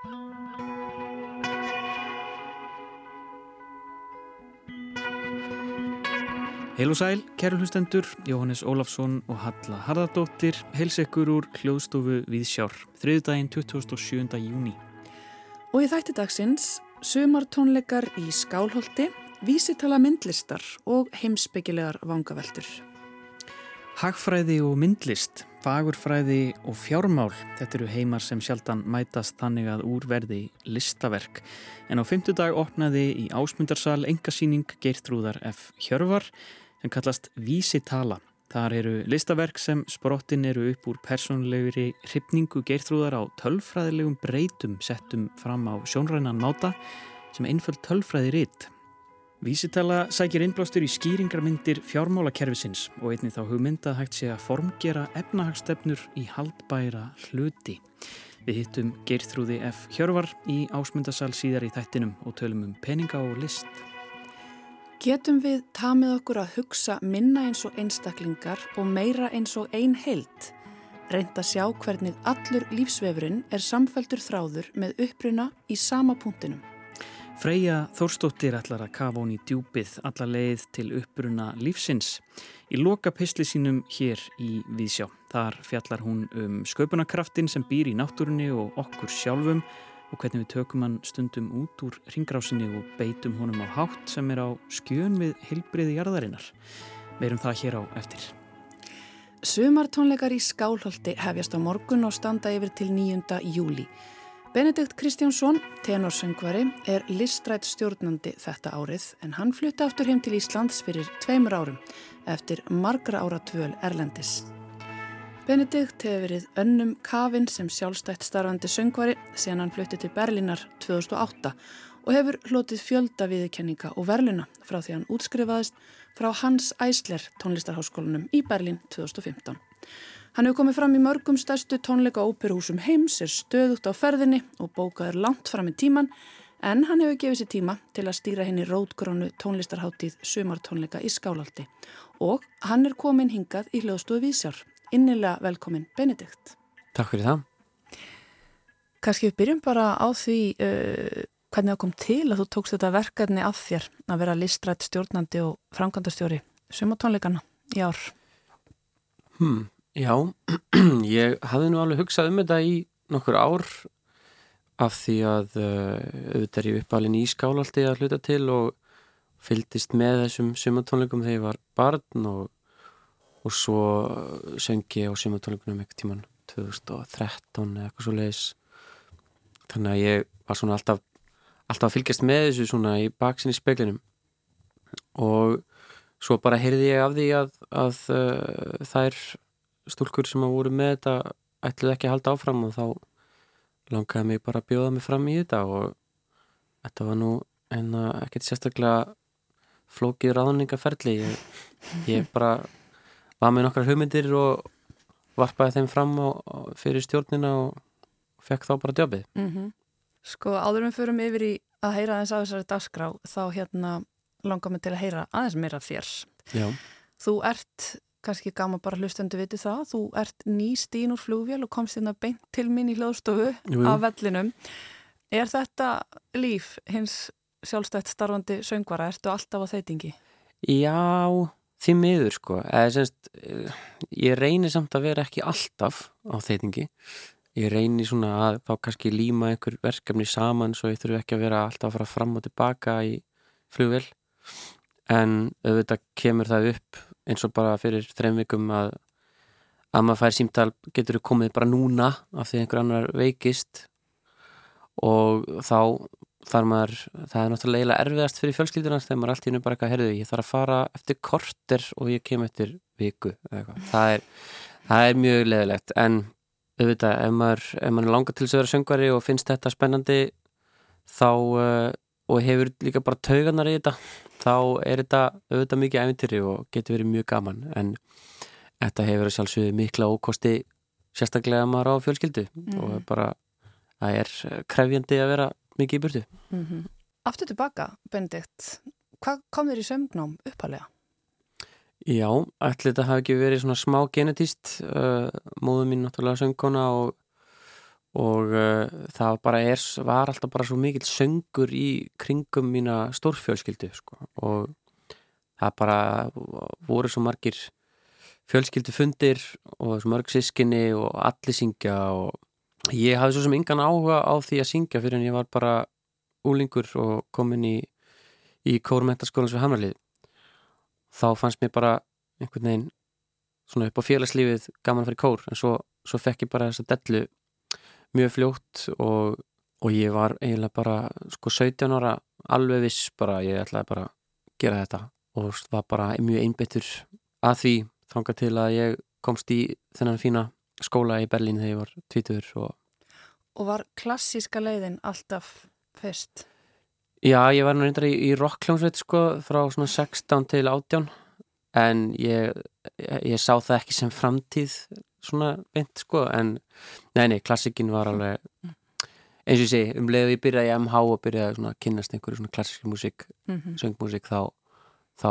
Heil og sæl, kæru hlustendur, Jóhannes Ólafsson og Halla Harðardóttir heilsekkur úr hljóðstofu við sjár, þriðdægin 27. júni. Og í þætti dagsins, sumartónleikar í Skálholti, vísitala myndlistar og heimsbyggilegar vangaveltur. Hagfræði og myndlist, fagurfræði og fjármál, þetta eru heimar sem sjaldan mætast þannig að úrverði listaverk. En á fymtudag opnaði í ásmundarsal engasýning Geirtrúðar F. Hjörvar sem kallast Vísitala. Þar eru listaverk sem sprottin eru upp úr personlegri hrifningu geirþrúðar á tölfræðilegum breytum settum fram á sjónrænan máta sem einföld tölfræði ritt. Vísitala sækir innblástur í skýringarmyndir fjármálakerfisins og einnig þá hugmyndað hægt sé að formgera efnahagsstefnur í haldbæra hluti. Við hittum Geirþrúði F. Hjörvar í ásmundasal síðar í þættinum og tölum um peninga og list. Getum við tamið okkur að hugsa minna eins og einstaklingar og meira eins og ein heilt? Reynd að sjá hvernig allur lífsvefurinn er samfældur þráður með uppruna í sama punktinum. Freyja Þórstóttir ætlar að kafa hún í djúpið alla leið til uppruna lífsins. Í loka pisli sínum hér í Vísjá. Þar fjallar hún um sköpunarkraftin sem býr í náttúrunni og okkur sjálfum og hvernig við tökum hann stundum út úr ringrásinni og beitum honum á hátt sem er á skjön við heilbriði jarðarinnar. Veirum það hér á eftir. Sumartónleikar í Skálholti hefjast á morgun og standa yfir til 9. júli. Benedikt Kristjánsson, tenorsöngvari, er listrætt stjórnandi þetta árið en hann flutta aftur heim til Íslands fyrir tveimur árum eftir margra ára tvöl Erlendis. Benedikt hefur verið önnum kafinn sem sjálfstætt starfandi söngvari síðan hann flutti til Berlínar 2008 og hefur hlotið fjölda viðkenninga og verluna frá því hann útskrifaðist frá Hans Eisler tónlistarháskólanum í Berlín 2015. Hann hefur komið fram í mörgum stærstu tónleika óperuhúsum heims, er stöðugt á ferðinni og bókaður langt fram í tíman en hann hefur gefið sér tíma til að stýra henni rótgrónu tónlistarháttíð sumartónleika í Skálaldi og hann er komin hingað í hljóðstofu Vísjár innilega velkomin Benedikt. Takk fyrir það. Kanski við byrjum bara á því uh, hvernig það kom til að þú tókst þetta verkefni af þér að vera listrætt stjórnandi og framkvæmdastjóri sumatónleikana í ár. Hmm, já, ég hafði nú alveg hugsað um þetta í nokkur ár af því að uh, auðvitað er ég uppalinn í skálaldi að hluta til og fyldist með þessum sumatónleikum þegar ég var barn og og svo söngi á sumatónleikunum eitthvað tíman 2013 eða eitthvað svo leiðis þannig að ég var svona alltaf alltaf að fylgjast með þessu svona í baksinni speklinum og svo bara heyrði ég af því að, að uh, þær stúlkur sem að voru með þetta ætluð ekki að halda áfram og þá langaði mig bara að bjóða mig fram í þetta og þetta var nú en ekkert sérstaklega flókið ráðningaferli ég, ég bara var með nokkrar hugmyndir og varpaði þeim fram á, á, fyrir stjórnina og fekk þá bara djöfið. Mm -hmm. Sko áður við förum yfir í að heyra aðeins af þessari dagskrá þá hérna langar mig til að heyra aðeins meira þér. Já. Þú ert, kannski gama bara hlustendu viti það, þú ert nýst ín úr flúvél og komst hérna beint til mín í hljóðstofu af vellinum. Er þetta líf hins sjálfstætt starfandi söngvara? Ertu alltaf á þeitingi? Já, því miður sko semst, eh, ég reynir samt að vera ekki alltaf á þeitingi ég reynir svona að þá kannski líma einhver verkefni saman svo ég þurfu ekki að vera alltaf að fara fram og tilbaka í flugvel en auðvitað kemur það upp eins og bara fyrir þreim vikum að að maður fær símtal getur komið bara núna af því einhver annar veikist? Og þá þar maður, það er náttúrulega erfiðast fyrir fjölskyldunars þegar maður alltaf er bara eitthvað, herðu, ég þarf að fara eftir korter og ég kem eftir viku það er, það er mjög leðilegt, en auðvitað, ef maður, ef maður langar til þess að vera söngvari og finnst þetta spennandi þá, uh, og hefur líka bara tauganar í þetta þá er þetta auðvitað mikið æfintyri og getur verið mjög gaman, en þetta hefur sjálfsögðu mikla ókosti sérstaklega maður á fjölskyldu mm. og bara, það er krefjandi að vera mikið í burtu mm -hmm. Aftur tilbaka, Benedikt hvað kom þér í sömgnám uppalega? Já, ætli þetta hafi ekki verið svona smá genetíst uh, móðu mín náttúrulega söngkona og, og uh, það bara er, var alltaf bara svo mikill söngur í kringum mína stórfjölskyldu sko. og það bara voru svo margir fjölskyldu fundir og svo mörg sískinni og allir syngja og ég hafði svo sem yngan áhuga á því að syngja fyrir en ég var bara úlingur og komin í, í kórmentaskólans við Hamralið þá fannst mér bara einhvern veginn svona upp á félagslífið gaman að fara í kór en svo, svo fekk ég bara þessa dellu mjög fljótt og, og ég var eiginlega bara sko 17 ára alveg viss bara ég ætlaði bara að gera þetta og var bara mjög einbyttur að því þanga til að ég komst í þennan fína skóla í Berlín þegar ég var tvítur og... og var klassíska leiðin alltaf fyrst? Já, ég var náttúrulega í, í rockljónsveit sko frá svona 16 til 18 en ég, ég, ég sá það ekki sem framtíð svona beint sko en nei, nei, klassikin var alveg eins og ég segi, um leiðu ég byrjaði í MH og byrjaði að kynast einhverju svona klassíski músík, mm -hmm. söngmúsík þá þá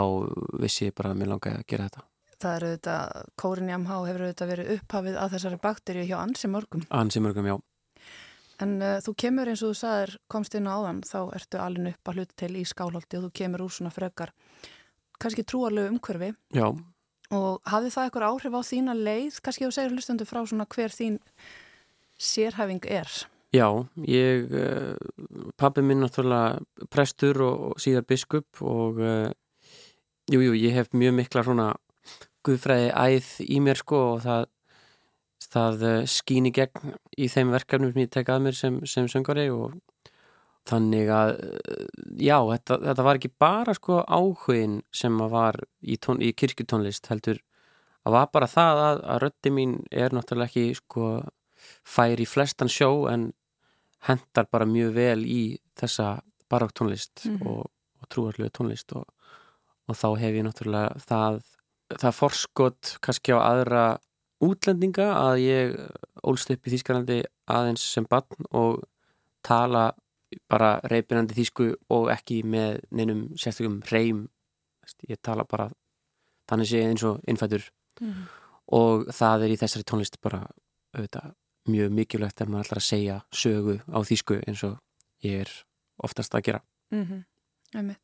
vissi ég bara að mér langaði að gera þetta. Það eru þetta, kórin í MH hefur þetta verið upphafið að þessari bakterju hjá ansi mörgum. Ansi mörgum, já. En uh, þú kemur eins og þú sagðir, komst inn á áðan, þá ertu alveg upp að hluta til í skálholti og þú kemur úr svona frekar, kannski trúarlegu umhverfi. Já. Og hafði það eitthvað áhrif á þína leið, kannski þú segir hlustandu frá svona hver þín sérhæfing er? Já, ég, uh, pabbi minn náttúrulega prestur og, og síðar biskup og Jújú, jú, ég hef mjög mikla svona guðfræði æð í mér sko og það, það eh, skýn í gegn í þeim verkefnum sem ég tek að mér sem, sem söngari og þannig að eh, já, þetta, þetta var ekki bara sko áhugin sem að var í, tón, í kirkutónlist heldur að var bara það að, að röndi mín er náttúrulega ekki sko fær í flestan sjó en hendar bara mjög vel í þessa baráktónlist mm -hmm. og, og trúarlega tónlist og og þá hef ég náttúrulega það, það forskot kannski á aðra útlendinga að ég ólst upp í Þýskalandi aðeins sem barn og tala bara reypinandi þýsku og ekki með neinum sérstökum reym ég tala bara þannig sé eins og innfættur mm -hmm. og það er í þessari tónlist bara auðvitað, mjög mikilvægt ef maður ætlar að segja sögu á þýsku eins og ég er oftast að gera mm -hmm.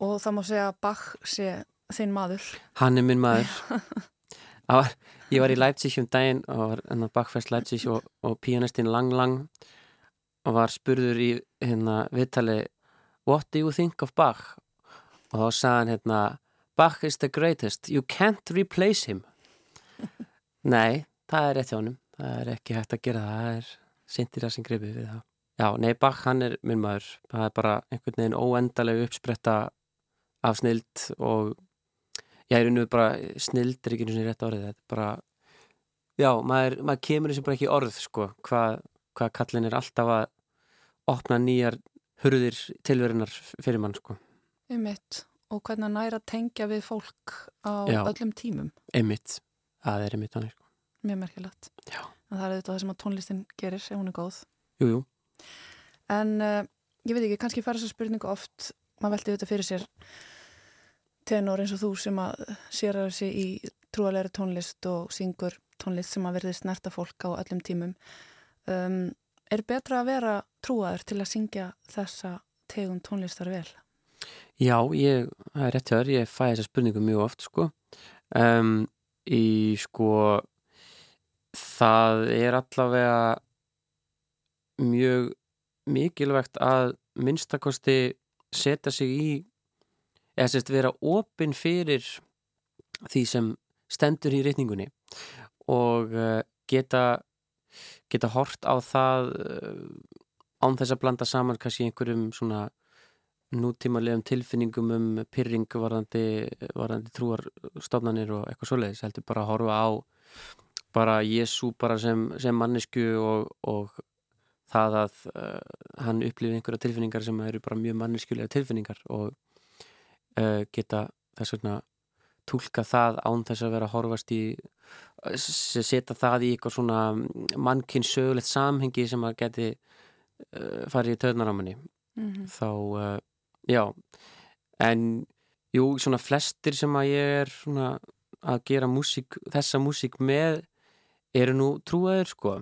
Og það má segja að Bach sé þinn maður. Hann er minn maður. var, ég var í Leipzig um daginn og var Bachfest Leipzig og, og pianistinn Lang Lang var spurður í hérna viðtali What do you think of Bach? Og þá sagði hann hérna Bach is the greatest, you can't replace him. Nei, það er rétt hjá hann. Það er ekki hægt að gera það. Það er sindir að sem gripið við það. Já, nei, Bach hann er minn maður. Það er bara einhvern veginn óendalega uppspretta af snild og ég er unnið bara snild er ekki og rétt árið þetta er bara, já, maður, maður kemur þessu bara ekki orð sko, hvað hva kallin er alltaf að opna nýjar hurðir tilverinar fyrir mann sko. Einmitt, og hvernig næra tengja við fólk á já, öllum tímum. Einmitt, það er einmitt annir sko. Mjög merkilegt. En það er þetta sem að tónlistin gerir ef hún er góð. Jújú jú. En uh, ég veit ekki, kannski fara þessa spurningu oft maður veldi þetta fyrir sér tenor eins og þú sem að sér að þessi í trúalegri tónlist og syngur tónlist sem að verði snerta fólk á öllum tímum um, er betra að vera trúaður til að syngja þessa tegum tónlistar vel? Já, ég, það er rétt hjá þér, ég fæ þessa spurningu mjög oft sko um, í sko það er allavega mjög mikilvægt að minnstakosti setja sig í eða sérst vera opinn fyrir því sem stendur í reyningunni og uh, geta geta hort á það uh, án þess að blanda saman kannski einhverjum svona nútímalegum tilfinningum um pyrring varðandi, varðandi trúarstofnanir og eitthvað svoleiðis heldur bara að horfa á bara Jésu bara sem, sem mannesku og, og það að uh, hann upplifir einhverja tilfinningar sem eru bara mjög manneskjulega tilfinningar og uh, geta þess vegna tólka það án þess að vera að horfast í setja það í eitthvað svona mannkinn sögulegt samhengi sem að geti uh, farið í töðnarámanni mm -hmm. þá, já. En jú, svona flestir sem að ég er svona að gera músík, þessa músík með eru nú trúaður sko.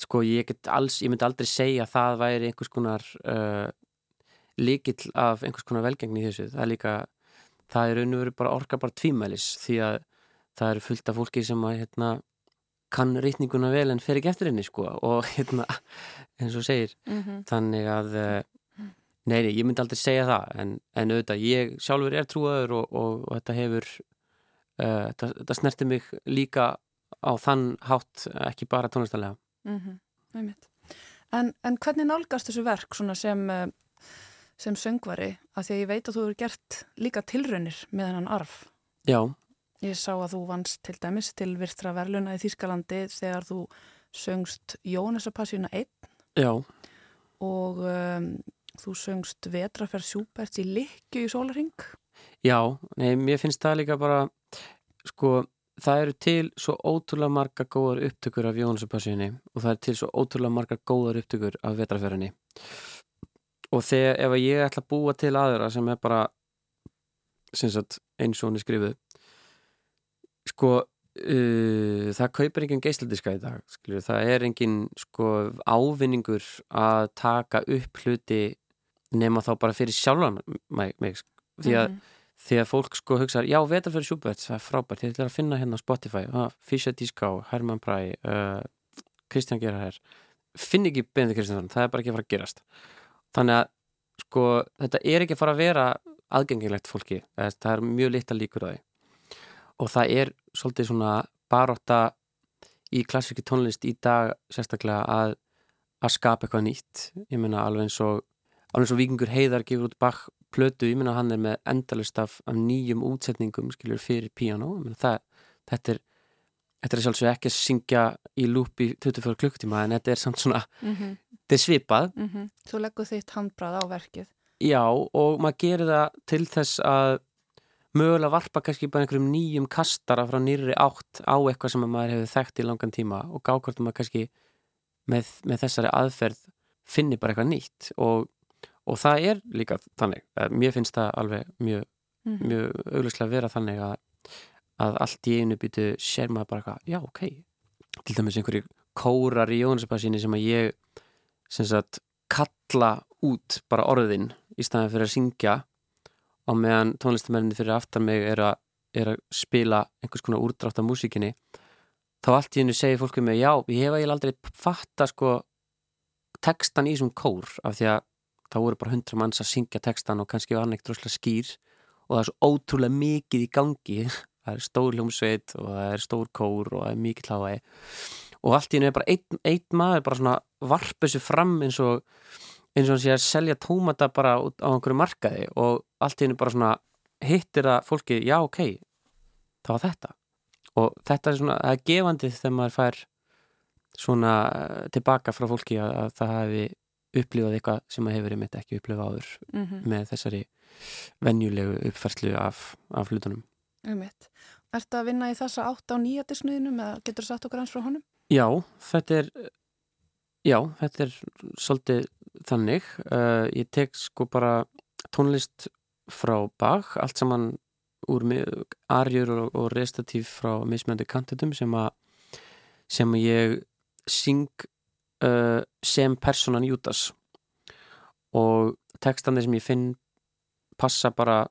Sko ég get alls, ég myndi aldrei segja að það væri einhvers konar uh, líkill af einhvers konar velgengni í þessu, það er líka það er raun og veru bara orka bara tvímælis því að það eru fullt af fólki sem að hérna, kann rítninguna vel en fer ekki eftir henni sko og hérna eins og segir mm -hmm. þannig að uh, nei, nei, ég myndi aldrei segja það en, en auðvitað, ég sjálfur er trúaður og, og, og þetta hefur uh, þetta, þetta snerti mig líka á þann hátt ekki bara tónlistarlega mm -hmm. en, en hvernig nálgast þessu verk sem, eh, sem söngvari að því að ég veit að þú hefur gert líka tilraunir með hennan arf. Já. Ég sá að þú vannst til dæmis til virtra verluna í Þýskalandi þegar þú söngst Jónasapassjuna 1 Já. og um, þú söngst Vetraferð Sjúbert í Likju í Sólaring Já, nei, mér finnst það líka bara sko það eru til svo ótrúlega marga góðar upptökur af Jónasupassinni og það er til svo ótrúlega marga góðar upptökur af vetraferðinni og þegar ef ég ætla að búa til aðra sem er bara sagt, eins og hún er skrifuð sko uh, það kaupir enginn geisladiska í dag skilur. það er enginn sko ávinningur að taka upp hluti nema þá bara fyrir sjálfan mig, mig því að mm -hmm að fólk sko hugsa, já, Vetarfjörður Sjúbert það er frábært, ég ætla að finna hérna á Spotify Fischer Díská, Herman Bræ uh, Kristján Gerhard finn ekki Benedikt Kristjánsson, það er bara ekki að fara að gerast þannig að sko þetta er ekki að fara að vera aðgengilegt fólki, það er mjög litla líkur á því. Og það er svolítið svona baróta í klassiki tónlist í dag sérstaklega að að skapa eitthvað nýtt, ég menna alveg eins og alveg eins og Víkingur Heiðar gefur út Bach plötu, ég minna hann er með endalist af, af nýjum útsetningum skiljur fyrir piano það, þetta er Þetta er sjálfsög ekki að syngja í lúp í 24 klukktíma en þetta er samt svona, mm -hmm. þetta er svipað. Mm -hmm. Þú leggur þitt handbrað á verkið. Já og maður gerir það til þess að mögulega varpa kannski bara einhverjum nýjum kastara frá nýri átt á eitthvað sem maður hefur þekkt í langan tíma og gákvöldum að kannski með, með þessari aðferð finni bara eitthvað nýtt og og það er líka þannig mér finnst það alveg mjög mm -hmm. mjög auglustlega að vera þannig að, að allt í einu býtu sér maður bara eitthvað, já ok. Til dæmis einhverjir kórar í Jónasabassinni sem að ég sem sagt kalla út bara orðin í staðin fyrir að syngja á meðan tónlistamennir fyrir aftar mig er að, er að spila einhvers konar úrdrátt af músikinni þá allt í einu segir fólku mig, já, ég hef eiginlega aldrei fatta sko tekstan í svon kór af því að þá voru bara hundra manns að syngja textan og kannski var hann ekkert droslega skýr og það er svo ótrúlega mikið í gangi það er stór hljómsveit og það er stór kór og það er mikið hláði og allt í hennu er bara einn, einn maður bara svona varpa þessu fram eins og eins og hann sé að selja tómata bara á einhverju markaði og allt í hennu bara svona hittir það fólki, já ok það var þetta og þetta er svona, það er gefandið þegar maður fær svona tilbaka frá fólki að, að það hefði upplifað eitthvað sem að hefur einmitt ekki upplifað áður mm -hmm. með þessari venjulegu uppferðslu af, af hlutunum. Einmitt. Er þetta að vinna í þessa átt á nýjatisnuðinum eða getur þú satt okkur hans frá honum? Já, þetta er já, þetta er svolítið þannig. Uh, ég tek sko bara tónlist frá Bach, allt saman úr arjur og, og restatív frá mismjöndi kantitum sem að sem ég syng uh, sem personan Jútas og textandi sem ég finn passa bara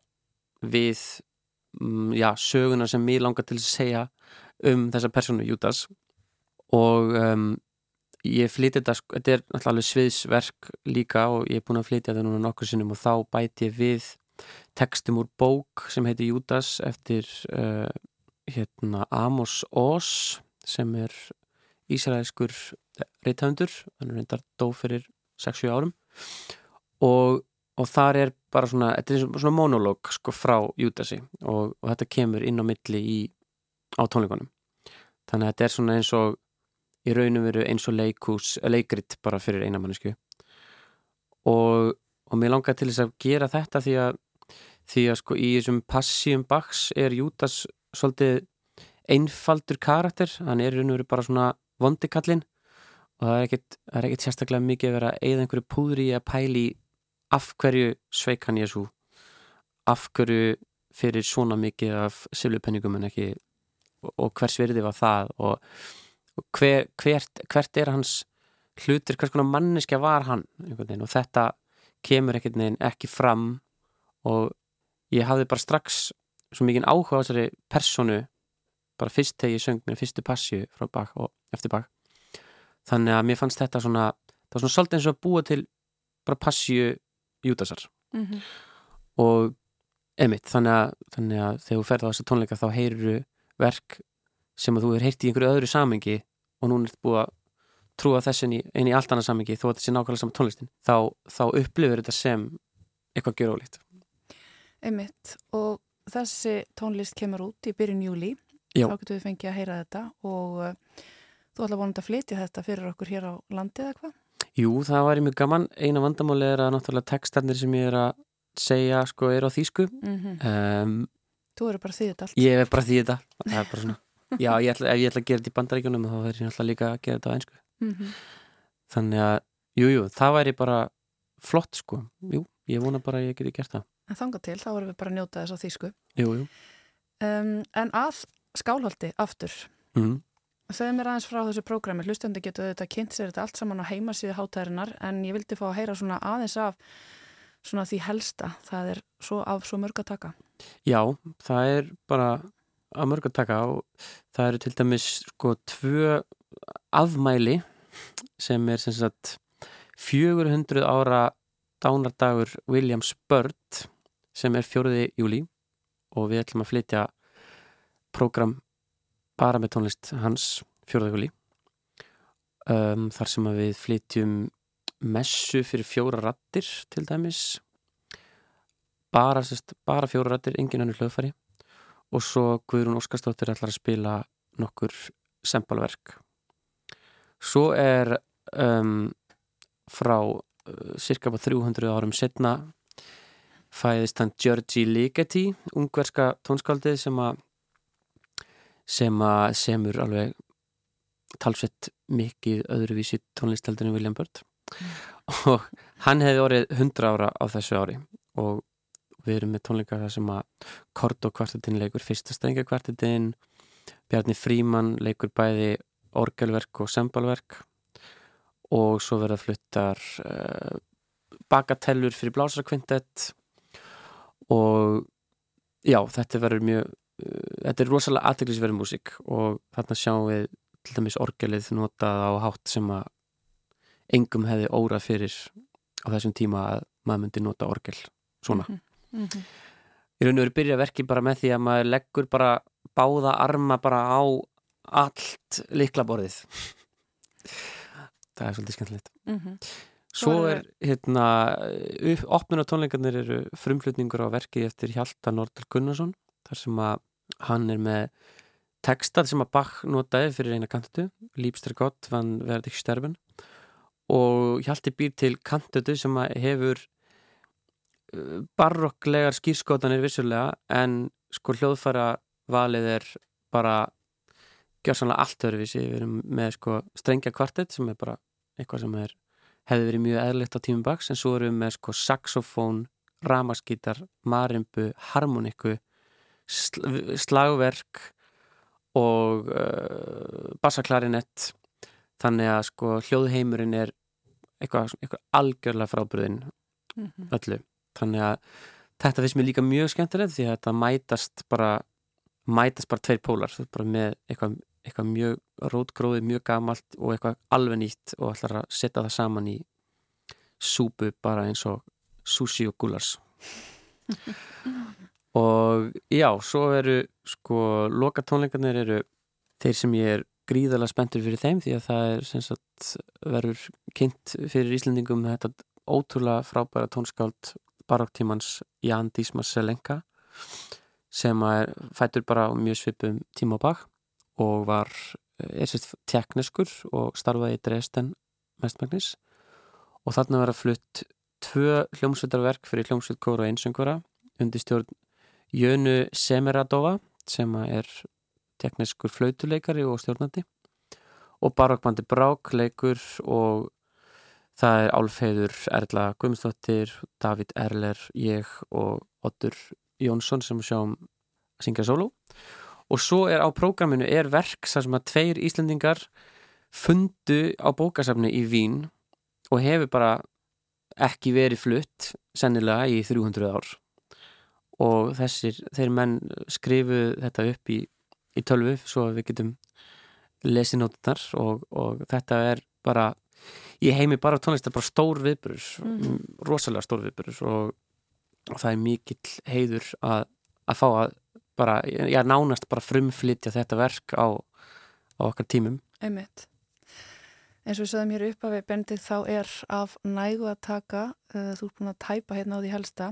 við um, já, söguna sem ég langar til að segja um þessa personu Jútas og um, ég flytti þetta, þetta er náttúrulega sviðsverk líka og ég er búin að flytja þetta núna nokkur sinnum og þá bæti ég við textum úr bók sem heitir Jútas eftir uh, hérna Amos Oz sem er ísraelskur reythöndur, hann er reyndar dó fyrir 6-7 árum. Og, og þar er bara svona, þetta er svona monolog sko frá Júdasi. Og, og þetta kemur inn á milli í, á tónleikonum þannig að þetta er svona eins og í raunum veru eins og leikús, leikrit bara fyrir einamannisku og, og mér langar til þess að gera þetta því að því að sko í þessum passíum baks er Júdas svolítið einfaldur karakter, hann er raun og veru bara svona vondikallin og það er ekkit, það er ekkit sérstaklega mikið að vera eða einhverju púðri að pæli af hverju sveik hann Jésu af hverju fyrir svona mikið af silvupenningum en ekki? Og hvers verði var það? Og, hver, hvert, hvert er hans hlutir, hvers konar manneskja var hann og þetta kemur ekkert neginn ekki fram. Og ég hafði bara strax svo mikið áhuga á þessari personu bara fyrst þegar ég söng mér fyrstu passju frá bak og eftir bak þannig að mér fannst þetta svona það var svona svolítið eins og að búa til bara passju júdasar mm -hmm. og emitt þannig að, þannig að þegar þú ferð á þessu tónleika þá heyruru verk sem að þú er heyrt í einhverju öðru samengi og núna er þetta búið að trúa þessin einn í allt annað samengi þó að þetta sé nákvæmlega saman tónlistin þá, þá upplifur þetta sem eitthvað gjör ólíkt Emitt og þessi tónlist kemur út í byrjun júli Já. þá getur við fengið að heyra þetta og uh, þú ætla vonandi að flytja þetta fyrir okkur hér á landi eða hvað? Jú, það væri mjög gaman. Eina vandamáli er að náttúrulega tekstarnir sem ég er að segja sko er á þýsku. Mm -hmm. um, þú eru bara þetta allt. Ég er bara því þetta. Það er bara svona. Já, ég ætla, ef ég ætla að gera þetta í bandaríkjunum þá verður ég náttúrulega líka að gera þetta á einsku. Mm -hmm. Þannig að, jújú, jú, það væri bara flott sko. Jú, ég vona bara að ég geti gert það. En þanga til, þá verður við bara að njóta þess á þýsku. Jú, jú. Um, en að skálhaldi aftur mm. Segð mér aðeins frá þessu prógrami hlustandi getur þetta kynnt sér þetta allt saman á heimasíðu hátærinar en ég vildi fá að heyra svona aðeins af svona því helsta. Það er svo af svo mörg að taka. Já, það er bara af mörg að taka og það eru til dæmis sko tvö afmæli sem er sem sagt 400 ára dánardagur Williams Byrd sem er fjóruði júli og við ætlum að flytja prógram bara með tónlist hans fjóraðaguli um, þar sem við flytjum messu fyrir fjóra rattir til dæmis. Bara, sest, bara fjóra rattir, engin annar hljóðfæri. Og svo Guðrún Óskarstóttir ætlar að spila nokkur sembalverk svo er um, frá uh, cirka 300 árum setna fæðist hann Georgi Ligeti ungverska tónskaldið sem að sem að semur alveg talsvett mikið öðruvísi tónlistaldinu William Byrd mm. og hann hefði orðið 100 ára á þessu ári. Og við erum með tónleika þar sem að Kordo kvartetinn leikur fyrsta strenga kvartetinn Bjarni Fríman leikur bæði orgelverk og sembalverk og svo verða fluttar uh, bagatellur fyrir blásarkvintett og já, þetta verður mjög þetta er rosalega aðteglisverð músík og þarna sjáum við til dæmis orgelið notað á hátt sem að engum hefði órað fyrir á þessum tíma að maður myndi nota orgel svona mm -hmm. Mm -hmm. í raun og veru byrja verki bara með því að maður leggur bara báða arma bara á allt liklaborðið það er svolítið skemmtilegt mm -hmm. svo er hérna opnuna tónleikarnir eru frumflutningur á verki eftir Hjalta Nordal Gunnarsson þar sem að hann er með textað sem að Bach notaði fyrir eina kantutu Lípstur gott vann verði ekki sterfin og Hjalti býr til kantutu sem að hefur uh, barokklegar skýrskótanir vissulega en sko hljóðfæra valið er bara gjörsanlega allt öðruvísi. Við erum með sko strengja kvartett sem er bara eitthvað sem er hefði verið mjög eðlitt á tímum baks en svo erum við með sko saxofón, ramaskítar, marimbu, harmoniku slagverk og uh, bassaklarinett. Þannig að sko hljóðheimurinn er eitthvað, eitthvað algjörlega frábriðin mm -hmm. öllu. Þannig að þetta finnst mér líka mjög skemmtilegt því að þetta mætast bara mætast bara tveir pólar. Bara með eitthvað, eitthvað mjög rótgróði, mjög gamalt og eitthvað alveg nýtt og ætlar að setja það saman í súpu bara eins og sushi og gulars og já, svo eru sko, loka tónleikarnir eru þeir sem ég er gríðarlega spenntur fyrir þeim því að það er sem sagt verður kynnt fyrir Íslandingum þetta ótrúlega frábæra tónskáld baróktímans Jan Dísmas Selenka sem er fættur bara mjög svipum tíma og bak og var er sérst tekniskur og starfaði í Dresden mestmægnis og þarna var að flutt tvö hljómsveitarverk fyrir hljómsveitkóru og einsöngura undir stjórn Jönu Semeradova sem er tekniskur flautuleikari og stjórnandi og barokkbandi Brák leikur og það er Álfheiður Erla Guðmundsdóttir, David Erler, ég og Otur Jónsson sem sjáum að syngja solo og svo er á prógraminu er verk sem að tveir Íslandingar fundu á bókasafni í Vín og hefur bara ekki verið flutt sennilega í 300 ár og þessir, þeir menn skrifu þetta upp í, í tölvu svo að við getum lesið nótunar og, og þetta er bara ég heimi bara tónlist er bara stór viðburur mm. rosalega stór viðburur og, og það er mikill heiður að, að fá að bara, ég er nánast bara frumflytja þetta verk á, á okkar tímum Einmitt. eins og við sögum hér upp við bendið þá er af nægu að taka uh, þú er búin að tæpa hérna á því helsta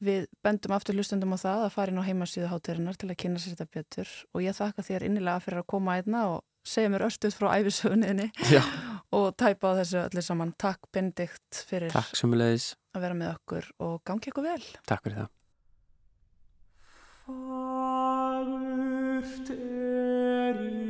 við bendum aftur hlustundum á það að fara inn á heimasíðu hátirinnar til að kynna sér þetta betur og ég þakka þér innilega fyrir að koma einna og segja mér östuð frá æfisögninni og tæpa á þessu allir saman. Takk Benedikt fyrir Takk að vera með okkur og gangi eitthvað vel. Takk fyrir það. Fagurt er í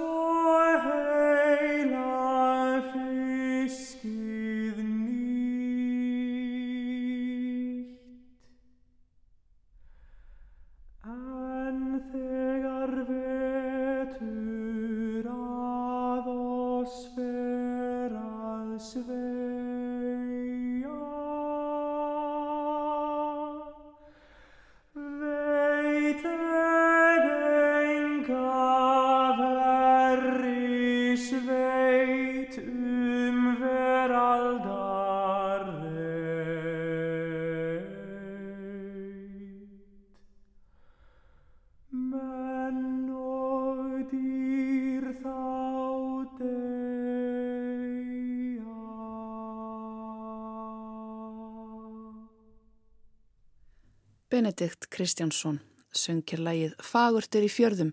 Benedikt Kristjánsson söngir lægið Fagurtur í fjörðum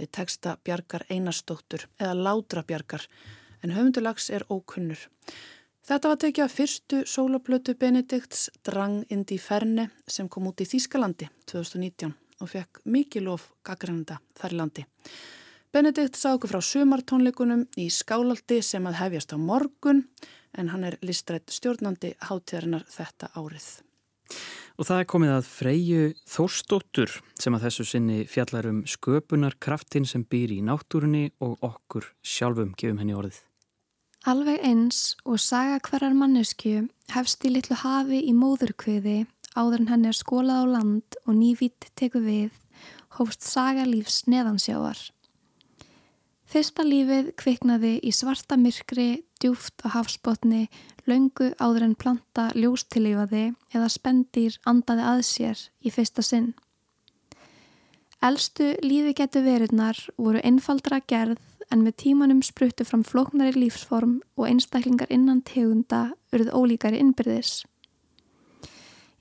við texta Bjarkar Einarstóttur eða Látra Bjarkar en höfundulags er ókunnur. Þetta var tekið af fyrstu sólablötu Benedikts Drang indi ferne sem kom út í Þýskalandi 2019 og fekk mikið lof gaggrænda þar landi. Benedikt sá okkur frá sumartónleikunum í Skálaldi sem að hefjast á morgun en hann er listrætt stjórnandi hátíðarinnar þetta árið. Og það er komið að Freyju Þórstóttur sem að þessu sinni fjallar um sköpunarkraftin sem býr í náttúrunni og okkur sjálfum gefum henni orðið. Alveg eins og saga hverjar mannesku hefst í litlu hafi í móðurkviði áður en henni er skólað á land og nývitt teku við hófst saga lífs neðansjávar. Fyrsta lífið kviknaði í svarta myrkri, djúft á hafsbotni, laungu áður en planta ljóstilífaði eða spendir andaði að sér í fyrsta sinn. Elstu lífi getur verunar voru einfaldra gerð en með tímanum spruttu fram flóknari lífsform og einstaklingar innan tegunda urð ólíkari innbyrðis.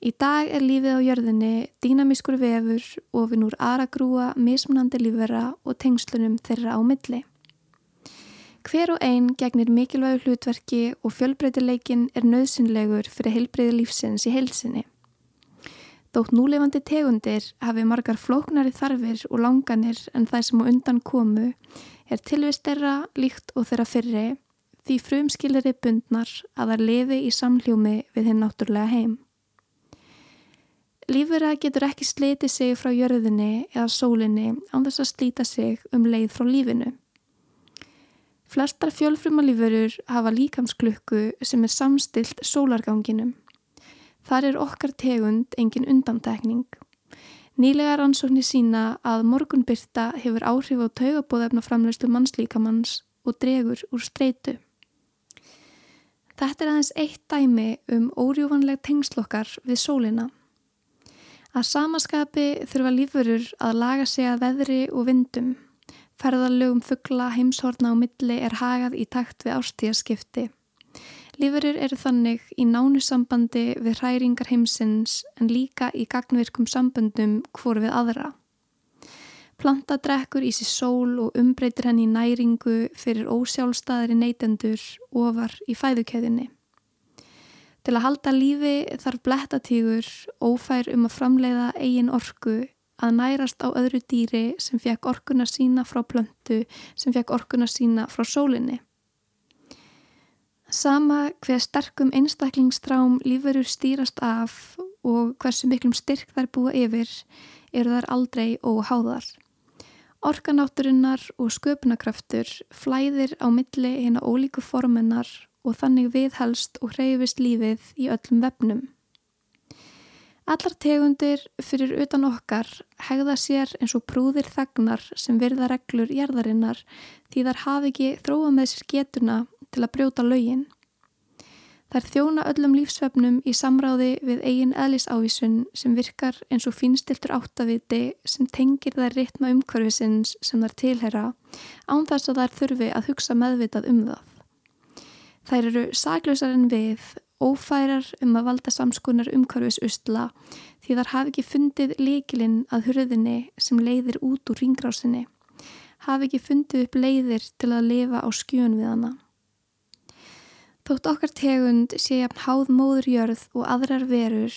Í dag er lífið á jörðinni dýnamískur vefur og við núr aragrúa mismunandi lífverða og tengslunum þeirra á milli. Hver og einn gegnir mikilvægu hlutverki og fjölbreytileikin er nöðsynlegur fyrir heilbreyði lífsins í heilsinni. Þótt núlefandi tegundir hafi margar flóknari þarfir og langanir en það sem á undan komu er tilvist þeirra líkt og þeirra fyrri því frumskiliri bundnar að það lefi í samljómi við hinn náttúrulega heim. Lífverða getur ekki sleiti sig frá jörðinni eða sólinni án þess að slíta sig um leið frá lífinu. Flestar fjölfrumalífurur hafa líkamsklukku sem er samstilt sólarganginum. Þar er okkar tegund engin undantekning. Nýlega rannsóknir sína að morgunbyrta hefur áhrif á taugabóðefnaframleyslu mannslíkamanns og dregur úr streitu. Þetta er aðeins eitt dæmi um órjúvanleg tengslokkar við sólina. Að samaskapi þurfa lífurur að laga sig að veðri og vindum Ferðarlögum fuggla heimshorna á milli er hagað í takt við ástíðaskipti. Lífurir eru þannig í nánu sambandi við hræringar heimsins en líka í gagnvirkum samböndum hvori við aðra. Planta drekkur í sér sól og umbreytir henni í næringu fyrir ósjálfstæðari neytendur ofar í fæðukeðinni. Til að halda lífi þarf blettatígur ófær um að framleiða eigin orku að nærast á öðru dýri sem fekk orkuna sína frá plöntu sem fekk orkuna sína frá sólinni. Sama hver sterkum einstaklingsstrám lífurur stýrast af og hversu miklum styrk þær búa yfir eru þær aldrei óháðar. Orkanátturinnar og sköpunarkraftur flæðir á milli hérna ólíku formennar og þannig viðhelst og hreyfist lífið í öllum vefnum. Allar tegundir fyrir utan okkar hegða sér eins og prúðir þagnar sem virða reglur jarðarinnar því þar hafi ekki þróa með sér getuna til að brjóta laugin. Þær þjóna öllum lífsvefnum í samráði við eigin eðlisávísun sem virkar eins og finstiltur áttaviti sem tengir þær ritma umhverfisins sem þær tilhera án þess að þær þurfi að hugsa meðvitað um það. Þær eru saglösar en við, ófærar um að valda samskonar umhverfisustla því þar hafi ekki fundið líkilinn að hurðinni sem leiðir út úr ringrásinni, hafi ekki fundið upp leiðir til að lifa á skjön við hana. Þótt okkar tegund sé jafn háð móðurjörð og aðrar verur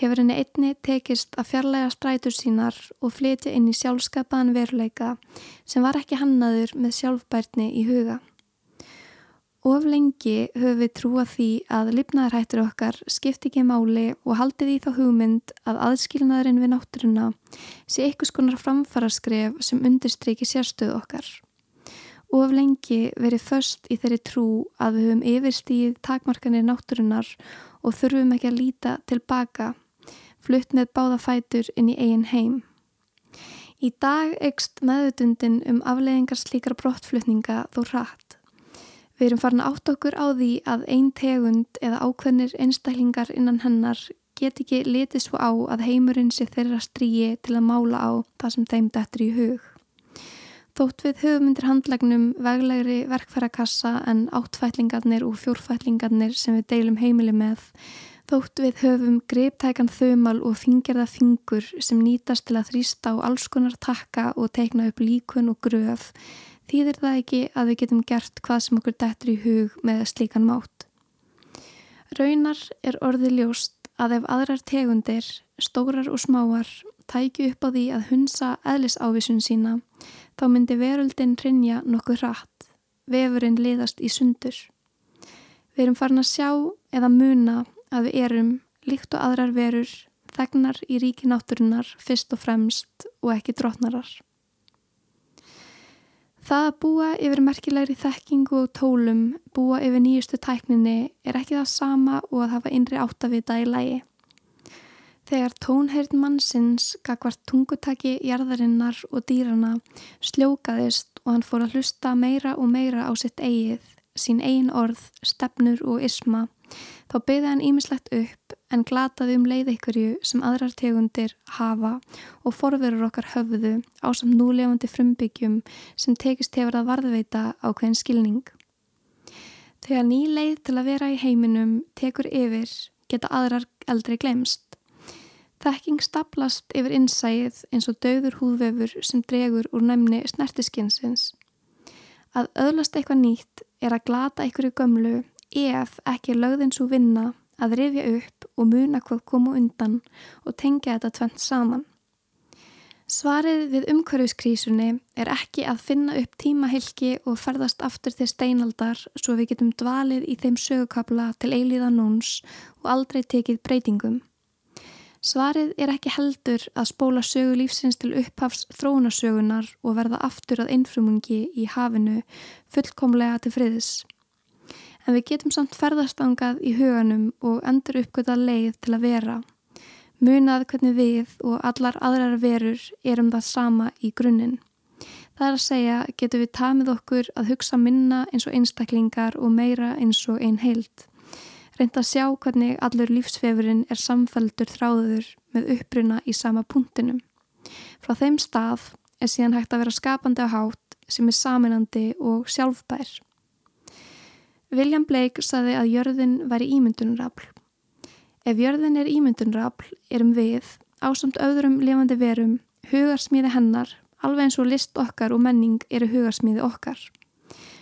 hefur henni einni tekist að fjarlæga strætur sínar og flytja inn í sjálfskapaðan veruleika sem var ekki hannaður með sjálfbærtni í huga. Of lengi höfum við trúa því að lifnaðarhættur okkar skipti ekki máli og haldið í þá hugmynd að aðskilnaðurinn við náttúruna sé eitthvað skonar framfara skref sem undirstryki sérstöðu okkar of lengi verið först í þeirri trú að við höfum yfirstíð takmarkanir náttúrunar og þurfum ekki að líta tilbaka, flutt með báða fætur inn í eigin heim. Í dag ekst meðutundin um afleðingar slíkar brottflutninga þó rætt. Við erum farin átt okkur á því að einn tegund eða ákveðnir einstaklingar innan hennar get ekki litið svo á að heimurinn sé þeirra stríi til að mála á það sem þeim dættur í hug. Þótt við höfum undir handlagnum veglegri verkfærakassa en áttfætlingarnir og fjórfætlingarnir sem við deilum heimili með, þótt við höfum greiptækan þaumal og fingerða fingur sem nýtast til að þrýsta á alls konar takka og teikna upp líkun og gröf, þýðir það ekki að við getum gert hvað sem okkur dættur í hug með slíkan mátt. Raunar er orði ljóst að ef aðrar tegundir, stórar og smáar, tækju upp á því að hunsa eðlisávisun sína, þá myndi veröldin rinja nokkuð hratt, vefurinn liðast í sundur. Við erum farin að sjá eða muna að við erum, líkt og aðrar verur, þegnar í ríki náttúrunar fyrst og fremst og ekki drotnarar. Það að búa yfir merkilegri þekkingu og tólum, búa yfir nýjustu tækninni er ekki það sama og að hafa innri áttavita í lægi. Þegar tónheirn mannsins gagvart tungutaki jarðarinnar og dýrana sljókaðist og hann fór að hlusta meira og meira á sitt eigið, sín eigin orð, stefnur og isma, þá byði hann ímislegt upp en glataði um leið ykkurju sem aðrar tegundir hafa og forverur okkar höfðu á samt núlefandi frumbyggjum sem tekist hefur að varðveita á hvern skilning. Þegar ný leið til að vera í heiminum tekur yfir geta aðrar eldri glemst. Þekking staplast yfir innsæið eins og dauður húðvefur sem dregur úr næmni snertiskinsins. Að öðlast eitthvað nýtt er að glata einhverju gömlu ef ekki lögðins úr vinna að rifja upp og muna hvað komu undan og tengja þetta tvent saman. Svarið við umhverfiskrísunni er ekki að finna upp tímahylki og ferðast aftur til steinaldar svo við getum dvalið í þeim sögukabla til eilíða núns og aldrei tekið breytingum. Svarið er ekki heldur að spóla sögu lífsins til upphafs þróunasögunar og verða aftur að einfrumungi í hafinu fullkomlega til friðis. En við getum samt ferðarstangað í huganum og endur uppgöta leið til að vera. Munað hvernig við og allar aðrar verur erum það sama í grunninn. Það er að segja getum við tamið okkur að hugsa minna eins og einstaklingar og meira eins og einn heilt reynd að sjá hvernig allur lífsfefurinn er samfældur þráður með uppruna í sama punktinum. Frá þeim stað er síðan hægt að vera skapandi á hátt sem er saminandi og sjálfbær. William Blake saði að jörðin væri ímyndunrafl. Ef jörðin er ímyndunrafl erum við, ásamt öðrum lifandi verum, hugarsmíði hennar, alveg eins og list okkar og menning eru hugarsmiði okkar.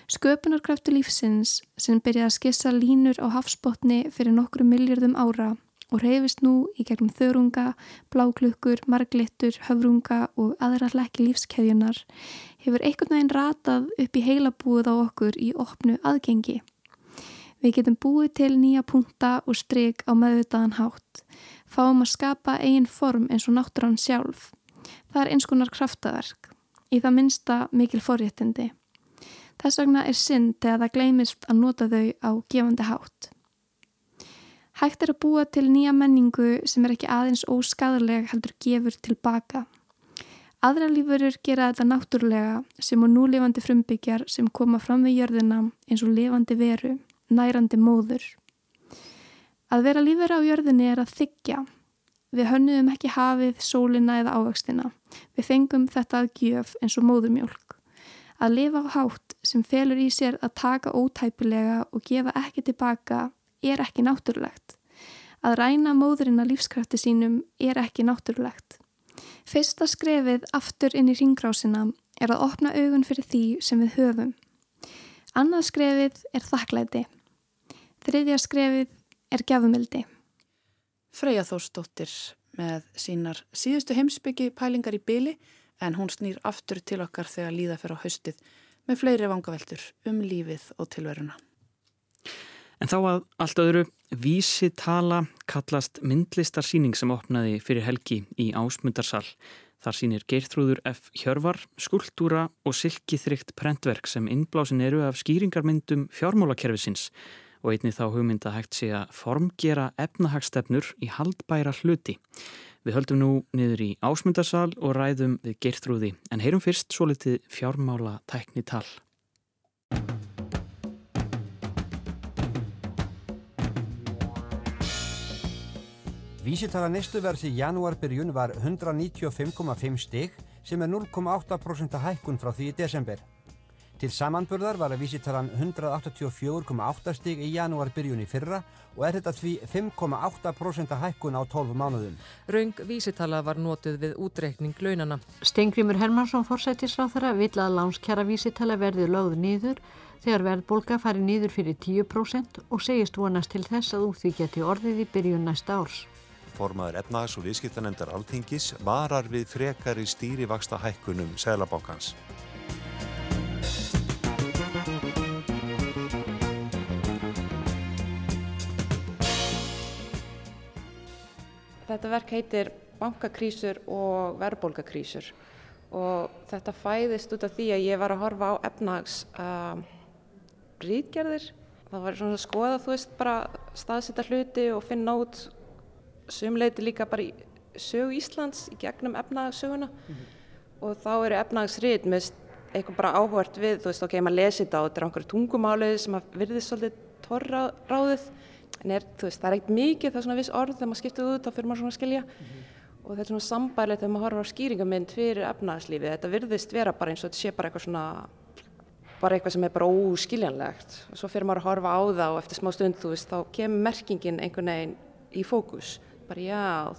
Sköpunarkraftu lífsins sem byrjaði að skissa línur á hafsbótni fyrir nokkru miljardum ára og reyfist nú í gegnum þörunga, bláklukkur, marglittur, höfrunga og aðra hlækki lífskeðjunar hefur einhvern veginn ratað upp í heila búið á okkur í opnu aðgengi. Við getum búið til nýja punta og stryk á meðvitaðan hátt, fáum að skapa eigin form eins og náttúrann sjálf. Það er eins konar kraftaverk, í það minsta mikil forréttindi. Þess vegna er synd þegar það gleymist að nota þau á gefandi hátt. Hægt er að búa til nýja menningu sem er ekki aðeins óskadaleg heldur gefur tilbaka. Aðra lífurur gera þetta náttúrulega sem og núlefandi frumbyggjar sem koma fram við jörðina eins og levandi veru, nærandi móður. Að vera lífur á jörðinni er að þykja. Við hönnuðum ekki hafið, sólina eða ávægstina. Við fengum þetta að gjöf eins og móðurmjólk. Að lifa á hátt sem felur í sér að taka ótæpilega og gefa ekki tilbaka er ekki náttúrulegt. Að ræna móðurinn að lífskrafti sínum er ekki náttúrulegt. Fyrsta skrefið aftur inn í ringrásina er að opna augun fyrir því sem við höfum. Annað skrefið er þakklæti. Þriðja skrefið er gefumildi. Freyja Þórsdóttir með sínar síðustu heimsbyggi pælingar í byli en hún snýr aftur til okkar þegar líða fyrir á haustið með fleiri vangaveltur um lífið og tilveruna. En þá að allt öðru vísi tala kallast myndlistarsýning sem opnaði fyrir helgi í Ásmundarsal. Þar sýnir Geirþrúður F. Hjörvar, skultúra og silkiþrygt prentverk sem innblásin eru af skýringarmyndum fjármálakerfisins og einni þá hugmynda hægt sé að formgera efnahagstefnur í haldbæra hluti. Við höldum nú niður í Ásmundarsal og ræðum við Geirþrúði en heyrum fyrst svo litið fjármála tækni tal. Vísitala nestuverðs í janúarbyrjun var 195,5 stig sem er 0,8% hækkun frá því í desember. Til samanburðar var að vísitalan 184,8 stig í janúarbyrjun í fyrra og er þetta því 5,8% hækkun á 12 mánuðum. Raung vísitala var notuð við útreikning launana. Stengrimur Hermansson fórsættisráþara vill að lánskjara vísitala verði lögð nýður þegar verðbólka fari nýður fyrir 10% og segist vonast til þess að úr því geti orðið í byrjun næsta árs. Formaður efnahags- og viðskiptanemndar Alþingis varar við frekari stýrivaksta hækkunum Sælabankans. Þetta verk heitir bankakrísur og verðbólgakrísur og þetta fæðist út af því að ég var að horfa á efnahags uh, rítgerðir. Það var svona að skoða, þú veist, bara staðsetta hluti og finna út sumleiti líka bara í sögu Íslands í gegnum efnahagssöguna mm -hmm. og þá eru efnahagsrít með eitthvað bara áhvert við, þú veist, ok, maður lesi þetta og þetta er einhverju tungumálið sem að virðist svolítið torra ráðið en er, veist, það er ekkert mikið, það er svona viss orð þegar maður skiptir út, þá fyrir maður svona að skilja. Mm -hmm. og þetta er svona sambælið þegar maður horfar á skýringamind fyrir efnahagslífið, þetta virðist vera bara eins og þetta sé bara eitthvað svona bara eitthvað sem er bara óskiljanlegt. Og svo fyrir maður að horfa á það og eftir smá stund, þú veist, þá kemur merkingin einhvern veginn í fókus. Bara já,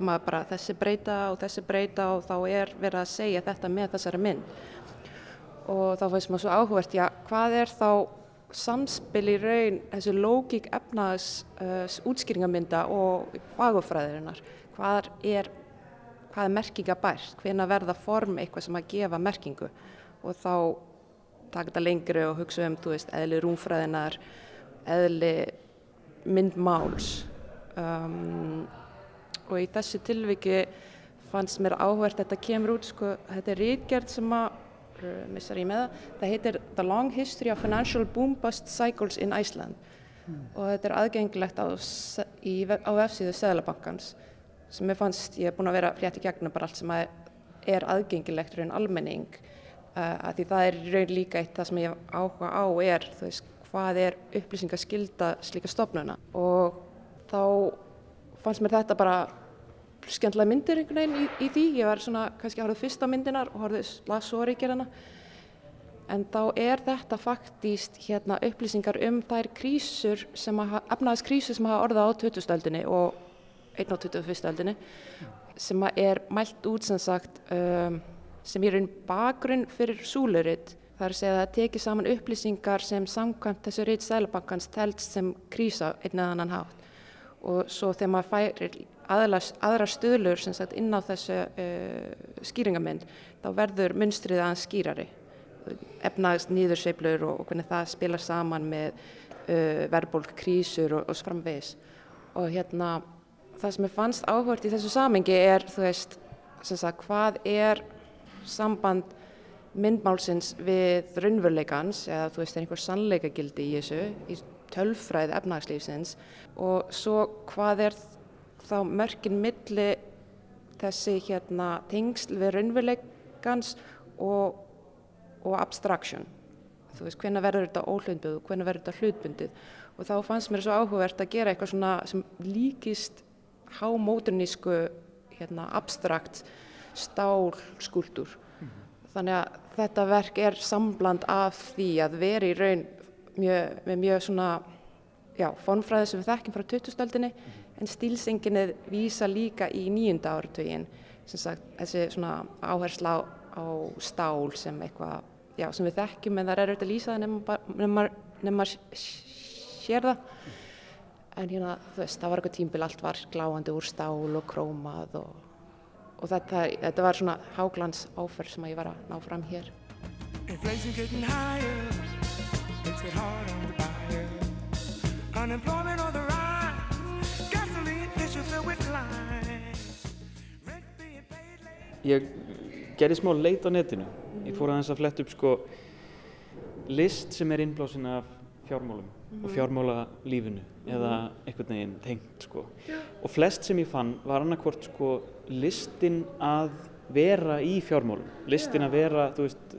maður bara þessi breyta og þessi breyta og þá er verið að segja þetta með þessari mynd. Og þá samspil í raun þessu lógík efnaðs uh, útskýringamynda og fagufræðirinnar hvað er, hvað er merkinga bært, hvena verða form eitthvað sem að gefa merkingu? Og þá taka þetta lengri og hugsa um, þú veist, eðli rúmfræðinar eðli myndmáls. Um, og í þessu tilviki fannst mér áhvert þetta kemur út, sko, þetta er rítgerð sem að ég með. Það, heitir The Long History of Financial Boom Bust Cycles in Iceland. Mm. og þetta er aðgengilegt á, í, á vefsíðu Sæðlabankans sem ég fannst, ég hef búin að vera frétt í gegnum bara allt sem er, er aðgengilegt raun almenning uh, að því það er raun líka eitt það sem ég áhuga á er, þú veist, hvað er upplýsingaskylda slíka stofnuna og þá fannst mér þetta bara skemmtilega myndir einhvern veginn í, í því. Ég var svona kannski horfa fyrsta myndinar og horfið las svo ríkjörðana. En þá er þetta faktíst hérna, upplýsingar um þær krísur sem að, efnaðis krísur sem hafa orðað á 2000-öldinni og 1 á 21. öldinni sem að er mælt út sem sagt um, sem er einn bakgrunn fyrir súluritt. Að segja að það tekið saman upplýsingar sem samkvæmt þessu rít Sælabankans telst sem krísa einn eða annan hátt. Og svo þegar maður færir aðra, aðra stöðlur sagt inn á þessu uh, skýringamynd þá verður munstrið aðeins skýrari. Efnaðist nýðursveiflur og, og hvernig það spila saman með uh, verðbólk, krísur og, og framvegis. Og hérna það sem er fannst áhvert í þessu samengi er þú veist sagt, hvað er samband myndmálsins við raunveruleikans eða þú veist er einhver sannleikagildi í þessu í tölfræði efnagslífsins og svo hvað er þá mörkin milli þessi hérna tengsl við raunveruleikans og, og abstraction? Þú veist hvenna verður þetta óhlutbundið og hvenna verður þetta hlutbundið? Og þá fannst mér svo áhugavert að gera eitthvað svona sem líkist hámódernísku hérna, abstrakt stálskúldur Þannig að þetta verk er sambland af því að vera í raun mjög, með mjög svona, já, fonfræði sem við þekkjum frá 2000-öldinni mm -hmm. en stílsenginnið vísa líka í nýjunda áratögin, sem sagt, þessi svona áhersla á, á stál sem eitthvað, já, sem við þekkjum en það er auðvitað að lýsa það nefn maður sér það. En hérna, þú veist, það var eitthvað tímbil allt var gláandi úr stál og krómað og og þetta, þetta var svona háglans áferð sem ég var að ná fram hér. Inflation getting higher Makes it hard on the buyer Unemployment on the rise Gasoline issues filled with lines Rent being paid late Ég gerði smá leit á netinu Ég fór aðeins að fletta upp sko list sem er innblásin af fjármálum mm -hmm. og mhm. fjármála lífinu mm -hmm. eða einhvern veginn tengt sko yeah. og flest sem ég fann var annarkvort sko listin að vera í fjármálum, listin að vera veist,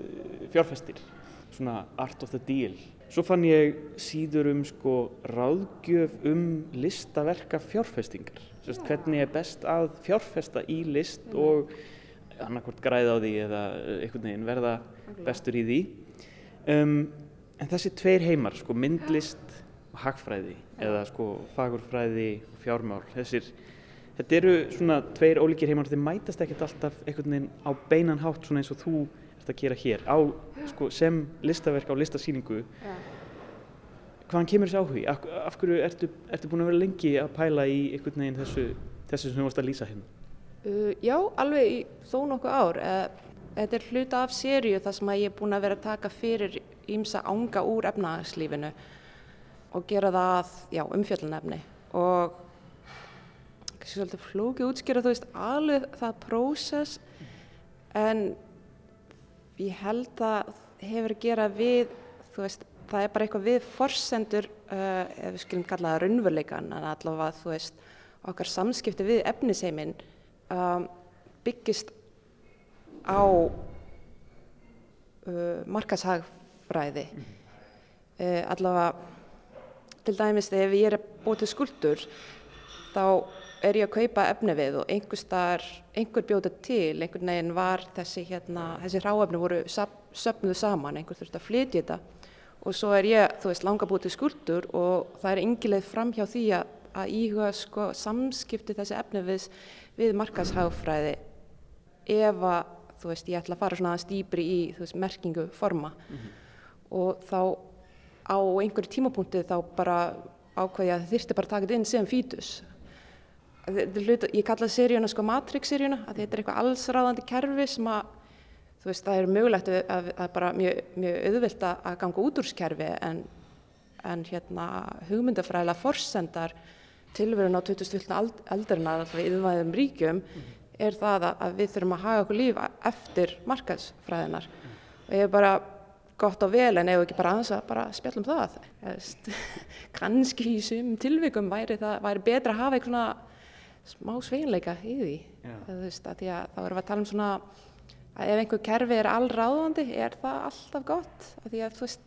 fjárfestir, svona art of the deal. Svo fann ég síður um sko ráðgjöf um listaverka fjárfestingar, Sest, hvernig er best að fjárfesta í list mm. og annarkort græða á því eða einhvern veginn verða bestur í því. Um, en þessi tveir heimar, sko myndlist og hagfræði eða sko fagurfræði og fjármál, þessir þetta eru svona tveir ólíkir heimar þeir mætast ekkert alltaf einhvern veginn á beinan hátt svona eins og þú að gera hér á, sko, sem listaverk á listasýningu ja. hvaðan kemur þessi áhugi? Af, af hverju ertu, ertu búin að vera lengi að pæla í einhvern veginn þessu, þessu sem þú varst að lýsa hérna? Uh, já, alveg í þó nokkuð ár uh, þetta er hluta af sériu þar sem að ég er búin að vera að taka fyrir ímsa ánga úr efnagslífinu og gera það, já, umfjöldunefni og kannski svolítið flóki útskýra þú veist alveg það prósess en ég held að hefur að gera við þú veist það er bara eitthvað við forsendur uh, ef við skiljum kalla það raunveruleikan en allavega þú veist okkar samskipti við efniseimin um, byggist á uh, markashagfræði uh, allavega til dæmis ef ég er búið til skuldur þá er ég að kaupa efni við og einhver starf, einhver bjóta til, einhvern veginn var þessi hérna, þessi ráefni voru söpnuð saman, einhver þurfti að flytja þetta. Og svo er ég, þú veist, langa búið til skuldur og það er engilegð fram hjá því að, að íhuga sko samskipti þessi efni við, við markashagfræði ef að, þú veist, ég ætla að fara svona stýpri í, þú veist, merkingu forma. Mm -hmm. og þá á einhverju tímapunkti þá bara ákvæði að þyrsti bara taka þetta inn sem fítus hlut, ég kalla seríuna sko Matrix-seríuna að þetta er eitthvað allsráðandi kerfi sem að þú veist það er mögulegt að, að, að bara mjög, mjög auðvilt að ganga út úr skerfi en, en hérna hugmyndafræðilega forsendar tilverun á 2000 aldurna alltaf í yfirvæðum ríkjum mm. er það að, að við þurfum að hafa okkur líf eftir markaðsfræðinar mm. og ég er bara gott og vel en ef ekki bara aðeins að bara spjallum það kannski í sum tilvikum væri það væri betra að hafa eitthvað smá sveinleika í því. Þú veist, að því að þá erum við að tala um svona að ef einhver kerfi er allráðandi er það alltaf gott? Að því að þú veist,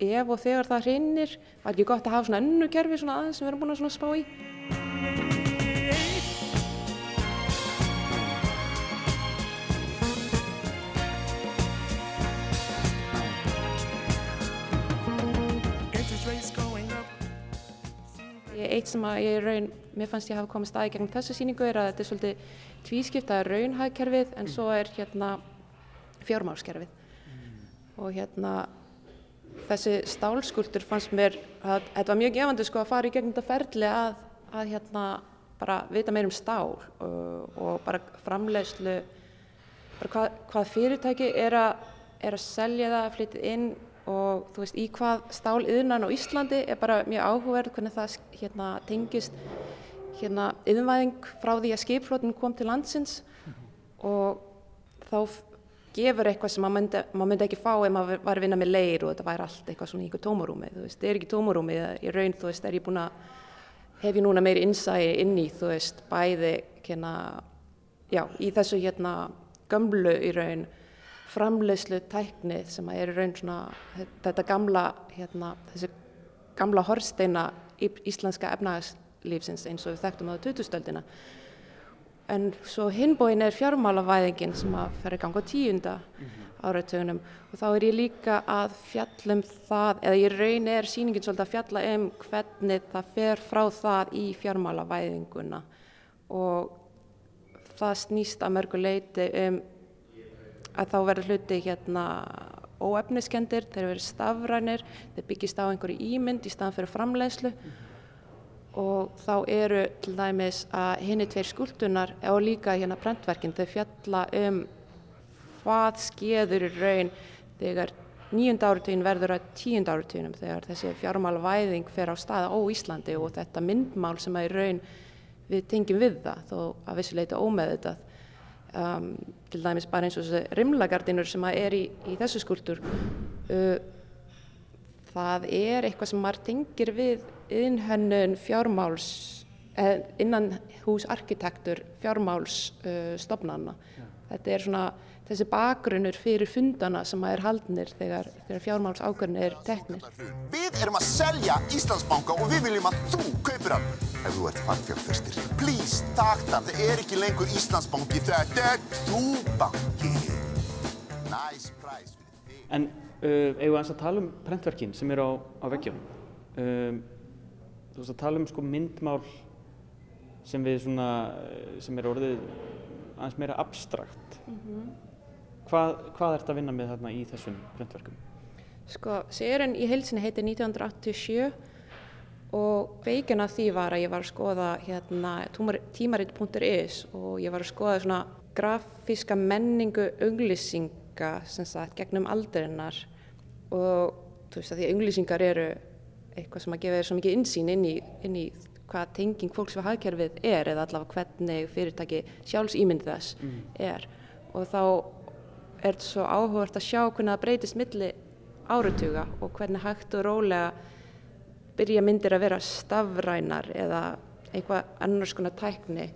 ef og þegar það hrinnir var ekki gott að hafa svona önnu kerfi svona aðeins sem við erum búin að spá í eitt sem að ég raun, mér fannst ég hafa komið staði gegn þessu síningu er að þetta er svolítið tvískipt, það er raunhagkerfið en svo er hérna fjármálskerfið og hérna þessi stálskuldur fannst mér að þetta var mjög gefandi sko að fara í gegnum þetta ferli að, að hérna bara vita meir um stál og, og bara framleiðslu bara hvað, hvað fyrirtæki er að, er að selja það, flytið inn og þú veist í hvað stál yðnan á Íslandi er bara mjög áhugaverð hvernig það hérna tengist hérna yðnvæðing frá því að skipflótin kom til landsins. Og þá gefur eitthvað sem maður myndi, maður myndi ekki fá ef maður var að vinna með leir og þetta væri allt eitthvað svona í einhver tómarúmi, þú veist, það er ekki tómarúmi í raun, þú veist, er ég búin að hef ég núna meiri innsæði inn í, þú veist, bæði hérna, já, í þessu hérna gömlu í raun framleiðslu tækni sem er í raun svona þetta gamla, hérna, þessi gamla horsteina íslenska efnagslífsins eins og við þekktum á 2000-stöldina en svo hinbóin er fjármálavæðingin sem að fer í gang á tíunda mm -hmm. áratögunum og þá er ég líka að fjallum það, eða ég raun er síningin svolítið að fjalla um hvernig það fer frá það í fjármálavæðinguna. Og það snýst að mörgu leiti um að þá verður hluti hérna óefniskendir, þeir verður stafrænir, þeir byggist á einhverju ímynd í staðan fyrir framleiðslu. Mm og þá eru til dæmis að henni tveir skuldunar og líka hérna brentverkin þau fjalla um hvað skeður í raun þegar nýjund áratugin verður að tíund áratuginum þegar þessi fjármála væðing fer á staða á Íslandi og þetta myndmál sem að í raun við tengjum við það þó að vissuleita ómeð þetta um, til dæmis bara eins og þessi rimlagardinur sem er í, í þessu skuldur uh, það er eitthvað sem maður tengir við innhönnun fjármáls, eh, innan hús arkitektur fjármálsstofnana. Uh, Þetta er svona þessi bakgrunnur fyrir fundana sem er haldnir þegar, þegar fjármáls ákvörðin er teknir. Við erum að selja Íslandsbanka og við viljum að þú kaupir hann. Ef þú ert fagfjárfyrstir, please, takk það. Það er ekki lengur Íslandsbanki, þetta er þú banki. Nice price. En uh, eigum við að tala um prentverkin sem eru á, á veggjum. Um, þú veist að tala um sko myndmál sem við svona, sem er orðið aðeins meira abstrakt. Mm -hmm. Hvað, hvað ert að vinna með þarna í þessum prentverkum? Sko, sérinn í heilsinni heitir 1987 og veikina því var að ég var að skoða hérna tímaritt.is og ég var að skoða svona grafíska menningu auglýsinga sem sagt gegnum aldrinnar og þú veist að því að auglýsingar eru eitthvað sem að gefa þér svo mikið insýn inn í, inn í hvað tenging fólks við hagkerfið er eða allavega hvernig fyrirtæki sjálfsýmynd þess mm. er og þá er þetta svo áhugavert að sjá hvernig það breytist milli árutuga og hvernig hægt og rólega byrja myndir að vera stafrænar eða eitthvað annars konar tækni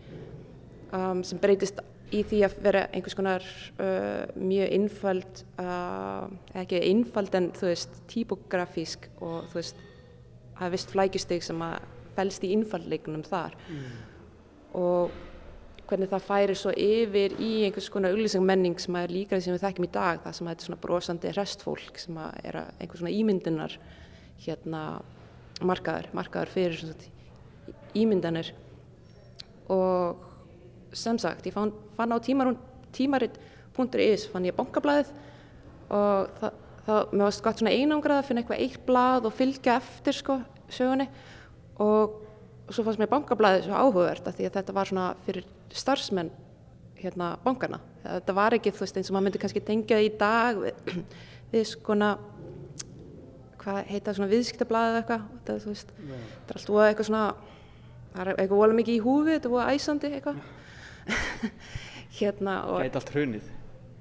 um, sem breytist í því að vera einhvers konar uh, mjög innfald, uh, ekki innfald en þú veist, típografísk og þú veist er vist flækjusteg sem að fælst í innfallleikunum þar mm. og hvernig það færi svo yfir í einhvers konar auglýsingmenning sem er líka því sem við þekkjum í dag það sem er svona brosandi restfólk sem er einhvers svona ímyndunar hérna markaður, markaður fyrir svona ímyndanir. Og sem sagt ég fann, fann á tímaritt.is fann ég bankablaðið og það þá mér varst gott svona einangrað að finna eitthvað eitt blað og fylgja eftir sko sögunni. Og, og svo fannst mér bankablaðið svo áhugavert að því að þetta var svona fyrir starfsmenn hérna bankana þetta var ekki þú veist eins og maður myndi kannski tengja í dag við, við svona hvað heita svona viðskiptablaðið eitthvað þetta þú veist yeah. þetta er alltaf eitthvað svona það er eitthvað volið mikið í húfi þetta er volið æsandi eitthvað hérna og Gæti allt hrunið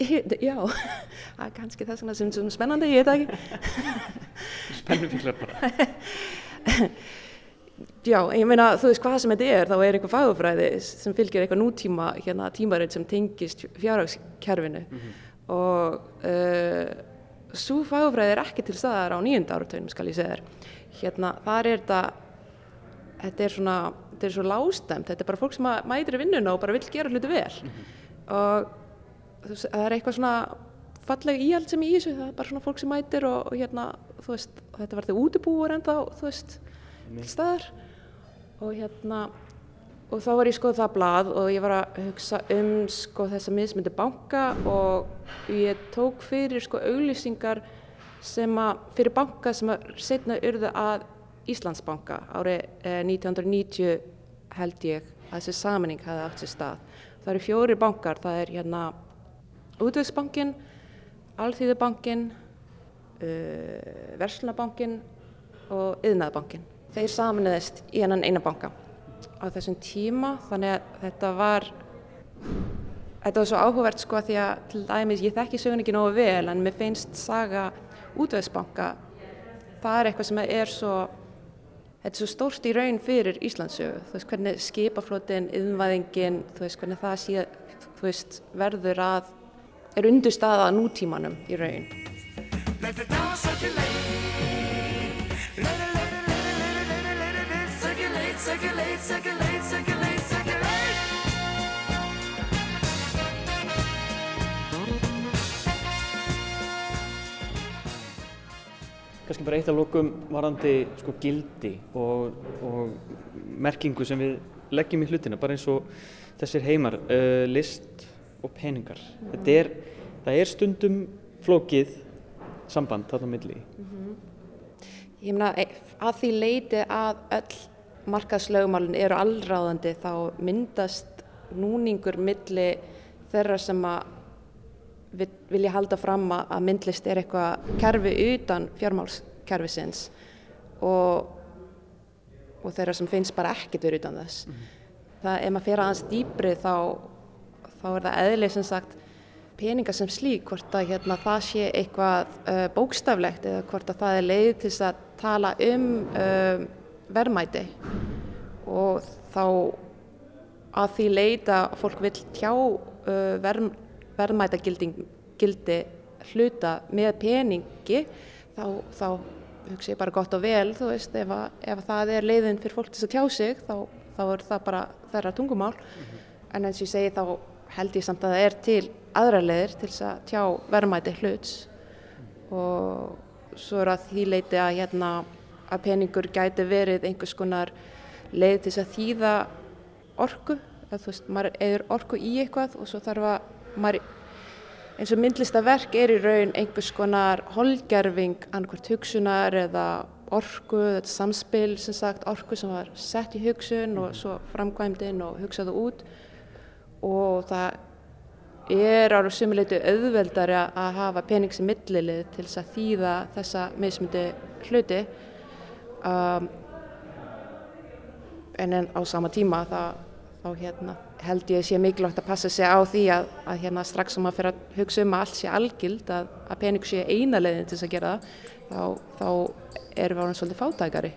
Já, það er kannski það sem er svona spennandi, ég veit ekki. Spennufíklar bara. Já, ég meina, þú veist hvað sem þetta er, þá er einhver fagufræði sem fylgir eitthvað nútíma hérna, tímarinn sem tengist fjárhagskerfinu mm -hmm. og uh, svo fagufræði er ekki til staðar á nýjunda áratögnum, skal ég segja þér. Hérna, þar er þetta, þetta er svona, þetta er svo lástemt, þetta er bara fólk sem mætir í vinnuna og bara vil gera hluti vel mm -hmm. og veist, það er eitthvað svona falleg íhald sem í þessu, það er bara svona fólk sem mætir og, og hérna, þú veist, þetta því útibúur en þá, þú veist, til staðar og hérna og þá var ég skoðað það blað og ég var að hugsa um sko þessa mismyndi banka og ég tók fyrir sko auglýsingar sem að fyrir banka sem að setna urðu að Íslandsbanka árið eh, 1990 held ég að þessi saminning hefði átt sér stað. Það eru fjóri bankar, það er hérna Útvegsbankin, Alþýðubankin, uh, Verslunarbankin og Yðnaðbankin. Þeir saminniðist í hennan eina banka á þessum tíma þannig að þetta var þetta var svo áhugavert sko því að til dæmis ég þekki sögun ekki nógu vel en mér finnst saga útveðsbanka það er eitthvað sem er svo þetta er svo stórt í raun fyrir Íslandsögu þú veist hvernig skipaflótin, yðnvæðingin þú veist hvernig það sé þú veist verður að er undur staða nútímanum í raun. Let the dance circulate Let circulate, circulate, circulate, circulate, Kannski bara eitt af lókum varandi sko gildi og, og merkingu sem við leggjum í hlutina, bara eins og þessir heimar, uh, list og peningar. Mm -hmm. er, það er stundum flókið samband þarna milli. Mm -hmm. Ég meina að því leiti að öll markaðslögumálun eru allráðandi þá myndast núningur milli þeirra sem að vilja halda fram að myndlist er eitthvað kerfi utan fjármálskerfisins og, og þeirra sem finnst bara ekkert verið utan þess. Mm -hmm. Það, ef maður fer aðeins dýbri þá, þá er það eðlið sem sagt peningar sem slík, hvort að hérna, það sé eitthvað uh, bókstaflegt eða hvort að það er leið til að tala um uh, verðmæti. Og þá að því leita fólk vil tjá uh, verð, verðmætagildi hluta með peningi þá, þá hugsa ég bara gott og vel þú veist ef, að, ef það er leiðin fyrir fólk til að tjá sig þá, þá er það bara þeirra tungumál. Mm -hmm. en eins og ég segi þá held ég samt að það er til aðra leiðir til að tjá verðmæti hluts. Og svo er að því leiti að hérna að peningur gæti verið einhvers konar leið til að þýða orku eða þú veist, maður eður orku í eitthvað og svo þarf að maður eins og myndlistaverk er í raun einhvers konar holgerfing annarkvært hugsunar eða orku, þetta samspil sem sagt orku sem var sett í hugsun og svo framkvæmdinn og hugsaðu út. Og það er ára sumuleitu auðveldari að hafa penings í millilið til þess að þýða þessa mismundi hluti um, en en á sama tíma það, þá hérna, held ég sé mikilvægt að passa sig á því að, að hérna, strax sem maður fyrir að hugsa um að allt sé algild að, að pening sé eina leiðin til þess að gera það þá, þá erum við árið svolítið fátækari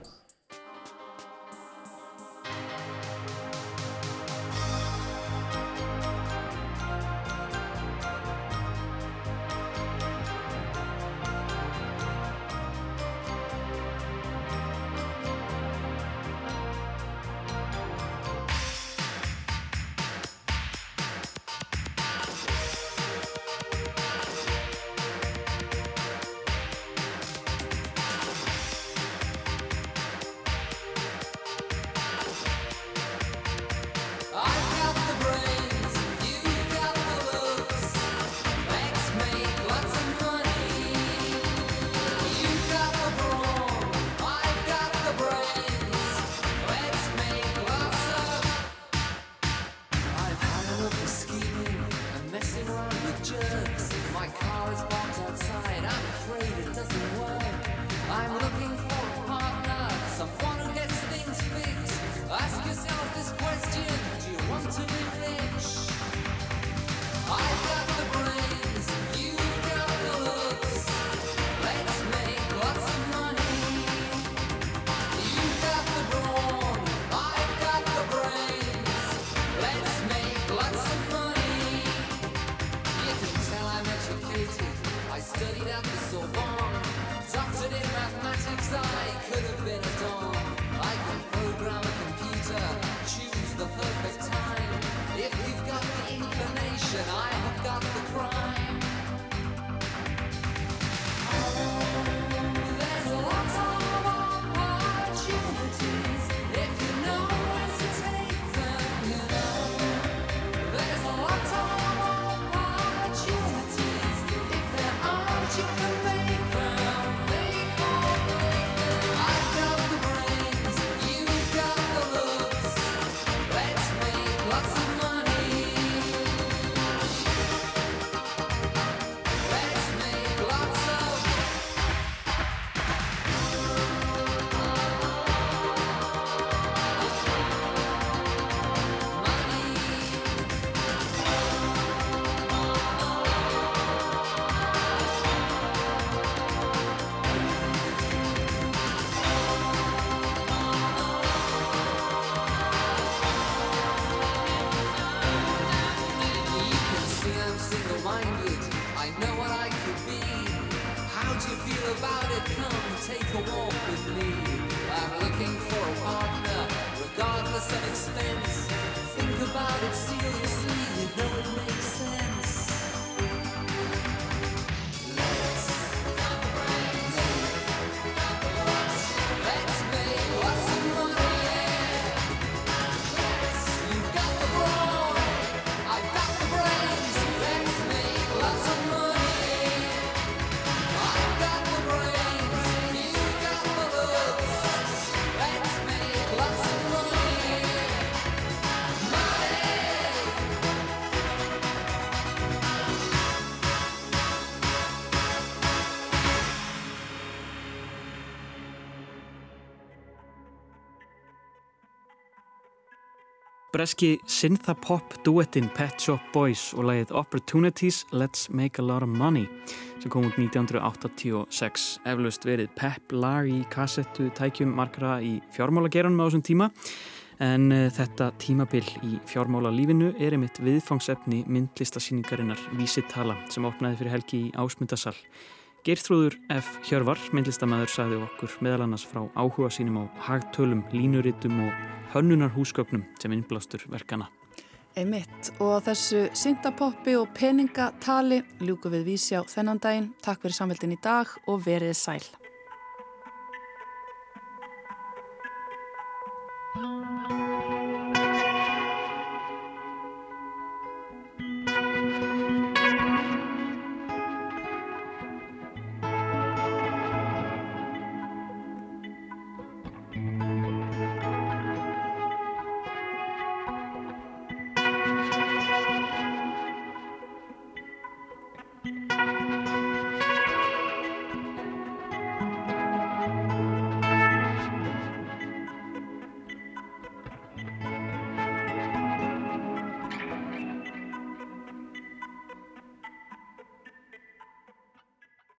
Breski synthapop duettinn Pet Shop Boys og lagið Opportunities Let's Make a Lot of Money sem kom út 1986 eflaust verið pep lag í kassettu tækjum markra í fjármálageranum á þessum tíma. En uh, þetta tímabil í fjármála lífinu er einmitt viðfangsefni myndlistasýningarinnar Vísitala sem opnaði fyrir helgi í Ásmundasal Geirþrúður F. Hjörvar, myndlistamæður, sagði okkur meðal annars frá áhuga sínum á hagtölum, línurittum og hönnunarhúsgögnum sem innblástur verkana. Emitt og þessu syndapoppi og peningatali ljúku við vísi á þennan daginn. Takk fyrir samveldin í dag og verið sæl. Música